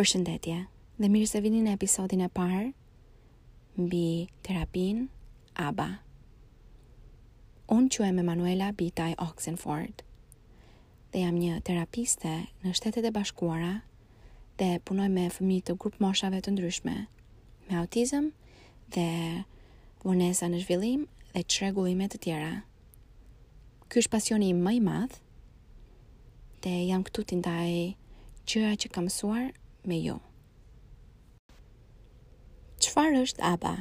Përshëndetje dhe mirë se vini në episodin e parë mbi terapinë ABA. Unë quhem Manuela Bitaj Oxenford. dhe jam një terapiste në Shtetet e Bashkuara dhe punoj me fëmijë të grupmoshave të ndryshme, me autizëm dhe vonesa në zhvillim dhe çrregullime të tjera. Ky është pasioni më i madh dhe jam këtu t'i ndaj gjëra që kam mësuar me ju. Çfarë është ABA?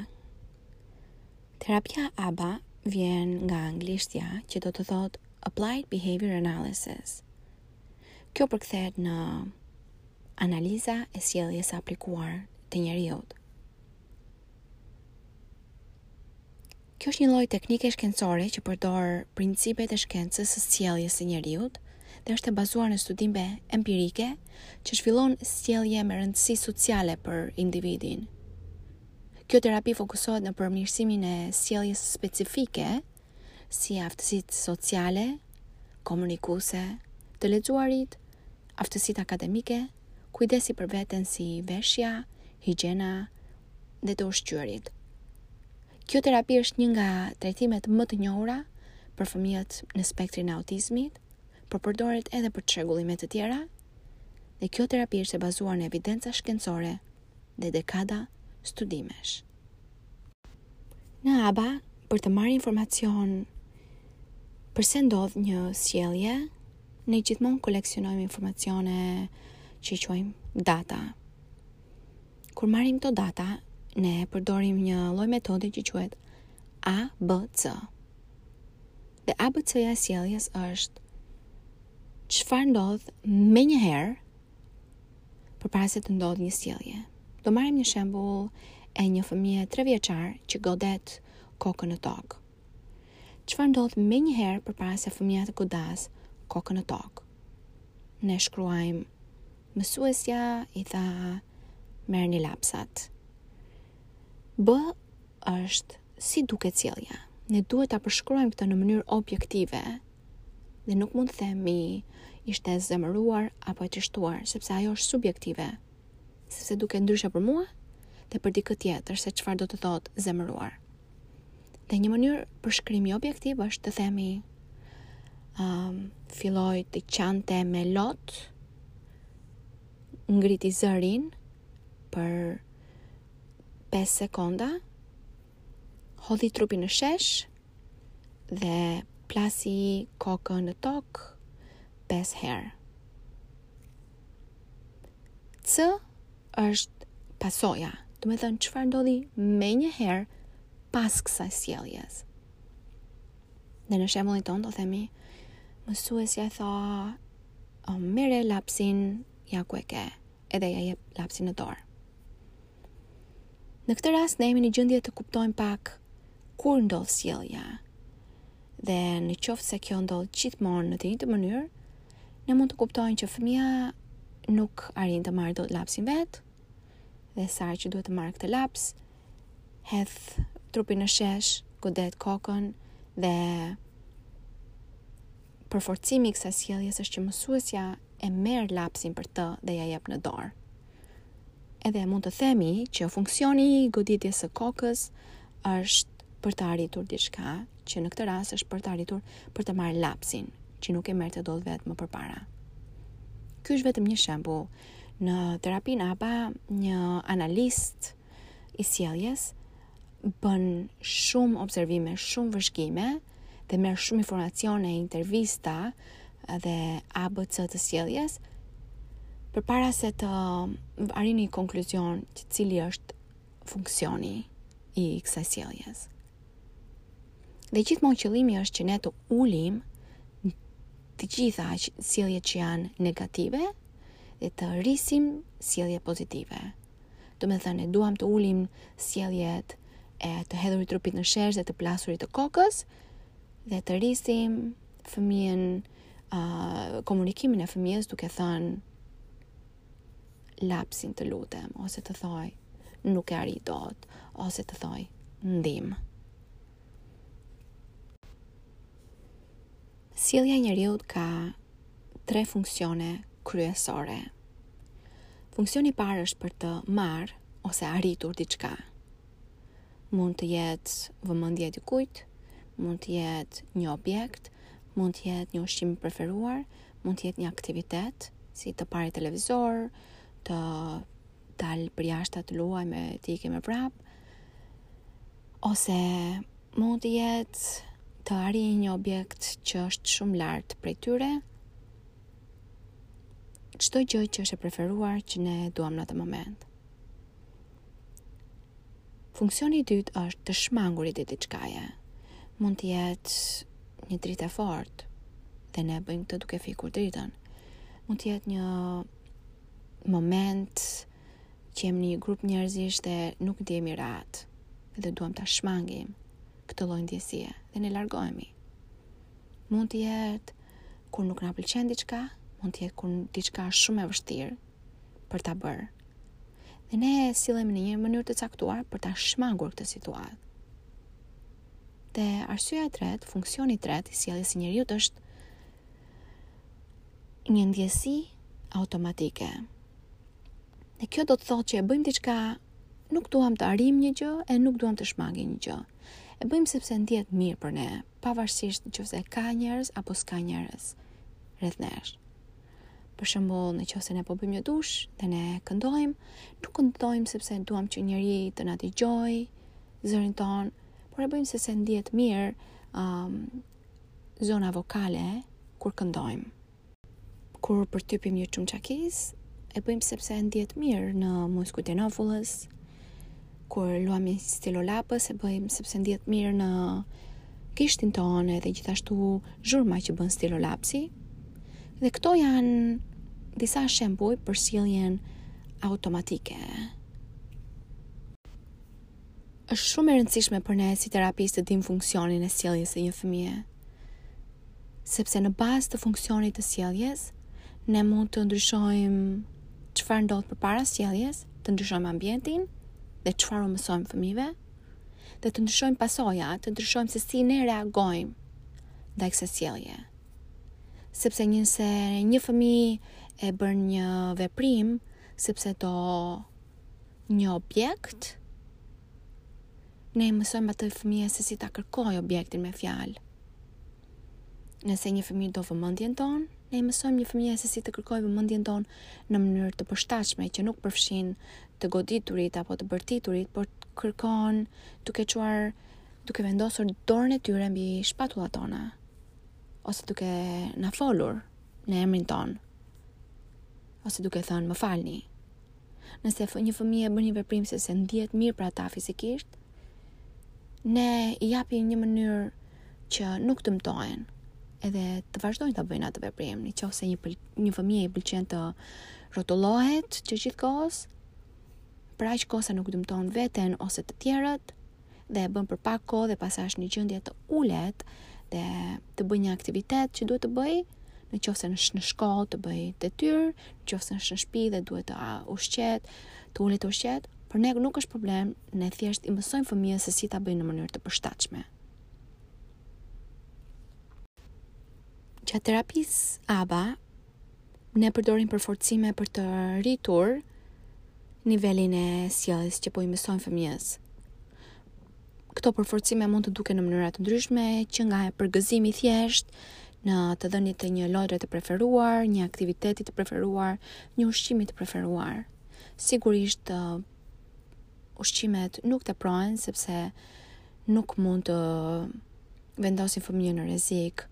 Terapia ABA vjen nga anglishtja, që do të thotë Applied Behavior Analysis. Kjo përkthehet në analiza e sjelljes së aplikuar të njeriut. Kjo është një lloj teknike shkencore që përdor principet e shkencës së sjelljes së njeriut dhe është e bazuar në studime empirike që zhvillon sjellje me rëndësi sociale për individin. Kjo terapi fokusohet në përmirësimin e sjelljes specifike, si aftësitë sociale, komunikuese, të lexuarit, aftësitë akademike, kujdesi për veten si veshja, higjiena dhe të ushqyerit. Kjo terapi është një nga trajtimet më të njohura për fëmijët në spektrin e autizmit, por përdoret edhe për çrregullime të tjera. Dhe kjo terapi është e bazuar në evidenca shkencore dhe dekada studimesh. Në ABA, për të marrë informacion përse ndodh një sjellje, ne gjithmonë koleksionojmë informacione që i quajmë data. Kur marrim këto data, ne përdorim një lloj metode që quhet ABC. Dhe ABC-ja e sjelljes është çfarë ndodh menjëherë përpara se të ndodhë një sjellje. Do marrim një shembul e një fëmije trevjeçar që godet kokën në tokë. Çfarë ndodh menjëherë përpara se fëmija të godasë kokën në tokë? Ne shkruajmë Mësuesja i tha, merri një lapsat. Bë është si duket sjellja. Ne duhet ta përshkruajmë këtë në mënyrë objektive dhe nuk mund të themi ishte e zemëruar apo e trishtuar, sepse ajo është subjektive, sepse duket ndryshe për mua dhe për dikë tjetër se çfarë do të thotë zemëruar. Dhe një mënyrë përshkrimi objektiv është të themi um, filloi të qante me lot, ngriti zërin për 5 sekonda, hodhi trupin në shesh dhe plasi kokën në tokë 5 herë. C është pasoja, domethënë çfarë ndodhi menjëherë pas kësaj sjelljes. Dhe në shembullin tonë do themi mësuesja tha o merre lapsin ja ku e ke edhe ia jep lapsin në dorë. Në këtë rast ne jemi në gjendje të kuptojmë pak kur ndodh sjellja. Dhe në qoftë se kjo ndodh gjithmonë në të njëjtën mënyrë, Ne mund të kuptojmë që fëmija nuk arrin të marrë dot lapsin vetë, dhe sa herë që duhet të marrë këtë laps, hedh trupin në shesh, godet kokën dhe përforcimi i kësaj sjelljes është që mësuesja e merr lapsin për të dhe ia jep në dorë. Edhe mund të themi që funksioni i goditjes së kokës është për të arritur diçka, që në këtë rast është për të arritur për të marrë lapsin, që nuk e merrte dot vetë më përpara. Ky është vetëm një shembull. Në terapinë ABA, një analist i sjelljes, bën shumë observime, shumë vëzhgime dhe merr shumë informacione, intervista dhe ABC të sjelljes përpara se të arrijë në një konkluzion që cili është funksioni i kësaj sjelljes. Dhe gjithmonë qëllimi është që ne të ulim të gjitha sjelljet që janë negative dhe të rrisim sjellje pozitive. Domethënë, duam të ulim sjelljet e të hedhurit trupit në shesh dhe të plasurit të kokës dhe të rrisim fëmijën uh, komunikimin e fëmijës duke thënë lapsin të lutem ose të thojë nuk e arrij dot ose të thojë ndihmë. Sjellja e njeriut ka tre funksione kryesore. Funksioni i parë është për të marrë ose arritur diçka. Mund të jetë vëmendja e dikujt, mund të jetë një objekt, mund të jetë një ushqim i preferuar, mund të jetë një aktivitet, si të parit televizor, të dalë përjashta të luajë me ty, ke me vrap ose mund të jetë të arrijë një objekt që është shumë lart prej tyre çdo gjë që është e preferuar që ne duam në atë moment funksioni i dytë është të shmangurit e diçkaje mund të jetë një dritë e fortë dhe ne bëjmë këtë duke fikur dritën mund të jetë një moment që jemi në një grup njerëzish dhe nuk ndihemi rehat dhe duam ta shmangim këtë lloj ndjesie dhe ne largohemi. Mund të jetë kur nuk na pëlqen diçka, mund të jetë kur diçka është shumë e vështirë për ta bërë. Dhe ne sillemi në një mënyrë të caktuar për ta shmangur këtë situatë. Dhe arsyeja e tretë, funksioni i tretë i sjelljes së njeriut është një ndjesi automatike. Dhe kjo do të thotë që e bëjmë diçka, nuk duam të arrijmë një gjë e nuk duam të shmangim një gjë. E bëjmë sepse ndihet mirë për ne, pavarësisht nëse ka njerëz apo s'ka njerëz rreth nesh. Për shembull, në qoftë se ne po bëjmë një dush dhe ne këndojmë, nuk këndojmë sepse duam që njeri të na dëgjojë zërin tonë, por e bëjmë sepse ndihet mirë, um, zona vokale kur këndojmë. Kur përtypim një çamçakiz, e bëjmë sepse ndihet mirë në muskujt e nofullës. Kur luajmë me stilolaps, e bëjmë sepse ndihet mirë në gishtin tonë dhe gjithashtu zhurma që bën stilolapsi. Dhe këto janë disa shembuj për sjelljen automatike. Është shumë e rëndësishme për ne si terapistë të dimë funksionin e sjelljes së një fëmije. Sepse në bazë të funksionit të sjelljes, ne mund të ndryshojmë çfarë ndodh përpara sjelljes, të ndryshojmë ambientin dhe çfarë u mësojmë fëmijëve, dhe të ndryshojmë pasojat, të ndryshojmë se si ne reagojmë ndaj kësaj sjelljeje. Sepse nëse një fëmijë e bën një veprim sepse do një objekt, ne i mësojmë atë fëmijë se si ta kërkojë objektin me fjalë. Nëse një fëmijë do vëmendjen tonë, ne i mësojmë një fëmijë se si të kërkojë vëmendjen tonë në mënyrë të përshtatshme që nuk përfshin të goditurit apo të bërtiturit, por kërkon duke çuar duke vendosur dorën e tyre mbi shpatullat tona ose duke na folur në emrin tonë ose duke thënë më falni Nëse një fëmijë e bën një veprim sepse ndihet mirë për ata fizikisht, ne i japim një mënyrë që nuk dëmtohen edhe të vazhdojnë ta bëjnë atë veprim. Në qofë se një, pël, një fëmije i pëlqen të rrotullohet gjatë gjithë kohës, për aq kohë sa nuk dëmton veten ose të tjerët, dhe e bën për pak kohë dhe pastaj është në gjendje të ulet dhe të bëjë një aktivitet që duhet të bëjë, në qoftë se është në shkollë të bëjë detyrë, në qoftë se është në shtëpi dhe duhet të ushqehet, të ulet të ushqehet, për ne nuk është problem, ne thjesht i mësojmë fëmijës se si ta bëjë në mënyrë të përshtatshme. Gjatë terapisë ABA, Ne përdorim përforcime për të rritur nivelin e sjelljes që po i mësojmë fëmijës. Këto përforcime mund të duken në mënyra të ndryshme, që nga përgëzimi i thjeshtë, në të dhënit të një lodre të preferuar, një aktiviteti të preferuar, një ushqimi të preferuar. Sigurisht, ushqimet nuk teprohen, sepse nuk mund të vendosin fëmijën në rrezik,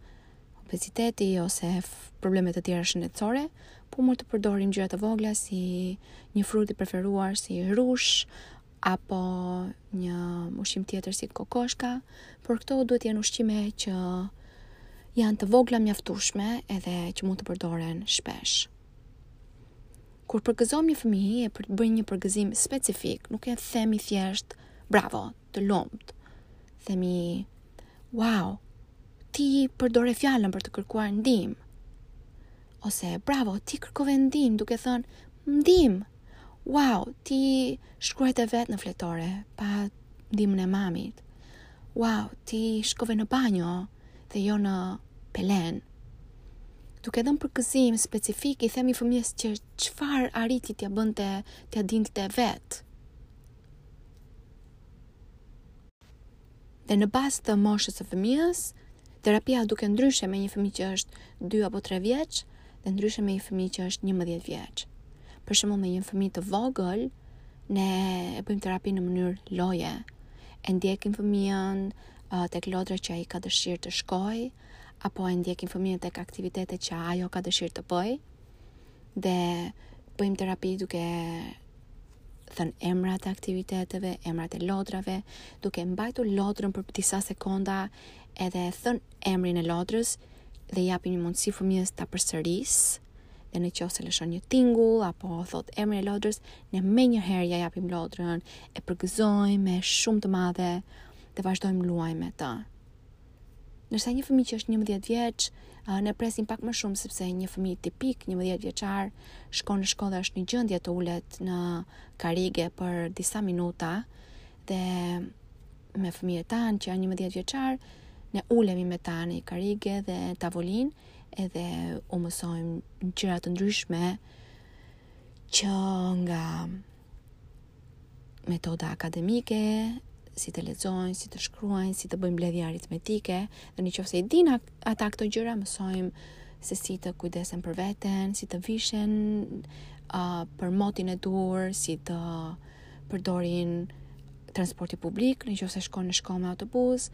obeziteti ose probleme të tjera shëndetësore, po mund të përdorim gjëra të vogla si një frut i preferuar si rrush apo një ushqim tjetër si kokoshka, por këto duhet të jenë ushqime që janë të vogla mjaftueshme edhe që mund të përdoren shpesh. Kur përgëzojmë një fëmijë e për të bërë një përgëzim specifik, nuk i themi thjesht bravo, të lumtë. Themi, wow, ti përdore fjallën për të kërkuar ndihmë. Ose, bravo, ti kërkove ndihmë duke thënë, ndihmë, wow, ti shkruajte vetë në fletore, pa ndihmën e mamit. Wow, ti shkove në banjo dhe jo në pelenë. Duke dhënë përgëzim specifik, i themi fëmijës që çfarë arriti t'ia bënte, t'ia dilte vetë. Dhe në bazë të moshës së fëmijës, terapia duket ndryshe me një fëmijë që është 2 apo 3 vjeç dhe ndryshe me një fëmijë që është 11 vjeç. Për shembull me një fëmijë të vogël, ne e bëjmë terapinë në mënyrë loje. E ndjekim fëmijën uh, tek lodra që ai ka dëshirë të shkojë, apo e ndjekim fëmijën tek aktivitete që ajo ka dëshirë të bëjë. Dhe bëjmë terapi duke thënë emrat e aktiviteteve, emrat e lodrave, duke mbajtur lodrën për disa sekonda edhe themi emrin e lodrës dhe i japim një mundësi fëmijës ta përsërisë dhe në qoftë se lëshon një tingull apo thotë emrin e lodrës, ne menjëherë ia japim lodrën, e përgëzojmë me zhurmë të madhe dhe vazhdojmë luajmë me ta. Ndërsa një fëmijë që është 11 vjeç, ne presim pak më shumë sepse një fëmijë tipik 11 vjeçar shkon në shkollë, është në gjendje të ulet në karige për disa minuta dhe me fëmijët tanë që janë 11 vjeçar, ne ulemi me ta në karige dhe tavolinë edhe u mësojmë gjëra të ndryshme që nga metoda akademike, si të lexojnë, si të shkruajnë, si të bëjnë mbledhje aritmetike, dhe në qoftë se i dinë ata këto gjëra, mësojmë se si të kujdesen për veten, si të vishen uh, për motin e duhur, si të përdorin transportin publik, në qoftë se shkon në shkollë me autobus,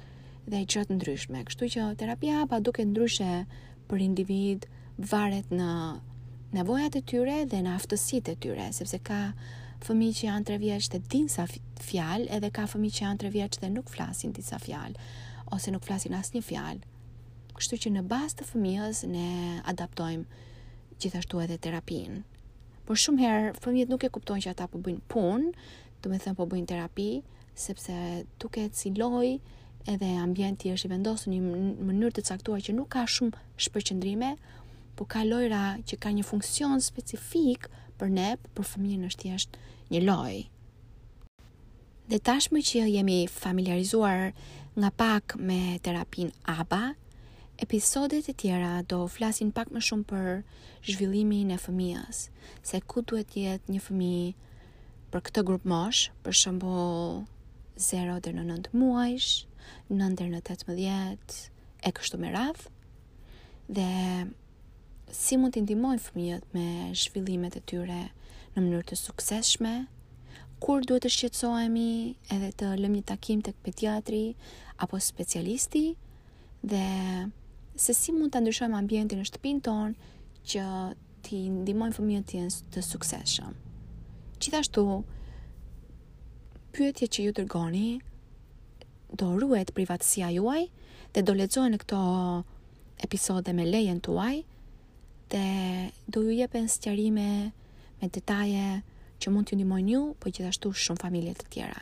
dhe gjëra të ndryshme. Kështu që terapia ABA duket ndryshe për individ varet në nevojat e tyre dhe në aftësitë e tyre, sepse ka fëmijë që janë 3 vjeç dhe dinë ca fjalë, edhe ka fëmijë që janë 3 vjeç dhe nuk flasin disa fjalë ose nuk flasin asnjë fjalë. Kështu që në bazë të fëmijës ne adaptojmë gjithashtu edhe terapinë. Por shumë herë fëmijët nuk e kuptojnë që ata po bëjnë punë, domethënë po bëjnë terapi, sepse duket si lojë edhe ambienti është i vendosur në një mënyrë të caktuar që nuk ka shumë shpërqendrime, po ka lojra që kanë një funksion specifik për ne, për fëmijën është thjesht një lojë. Dhe tashmë që jemi familiarizuar nga pak me terapinë ABA, episodet e tjera do flasin pak më shumë për zhvillimin e fëmijës, se ku duhet të jetë një fëmijë për këtë grupmoshë, për shembull 0 deri në 9 muajsh, 9 deri në 18 e kështu me radhë. Dhe si mund t'i ndihmojmë fëmijët me zhvillimet e tyre në mënyrë të suksesshme? Kur duhet të shqetësohemi edhe të lëmë një takim tek pediatri apo specialisti? Dhe se si mund të ndryshojmë ambientin në shtëpinë tonë që t'i ndihmojnë fëmijët të jenë të suksesshëm. Gjithashtu, pyetjet që ju dërgoni do ruhet privatësia juaj dhe do lexohen në këto episode me lejen tuaj dhe do ju jepen sqarime me detaje që mund t'ju ndihmojnë ju, por gjithashtu shumë familje të tjera.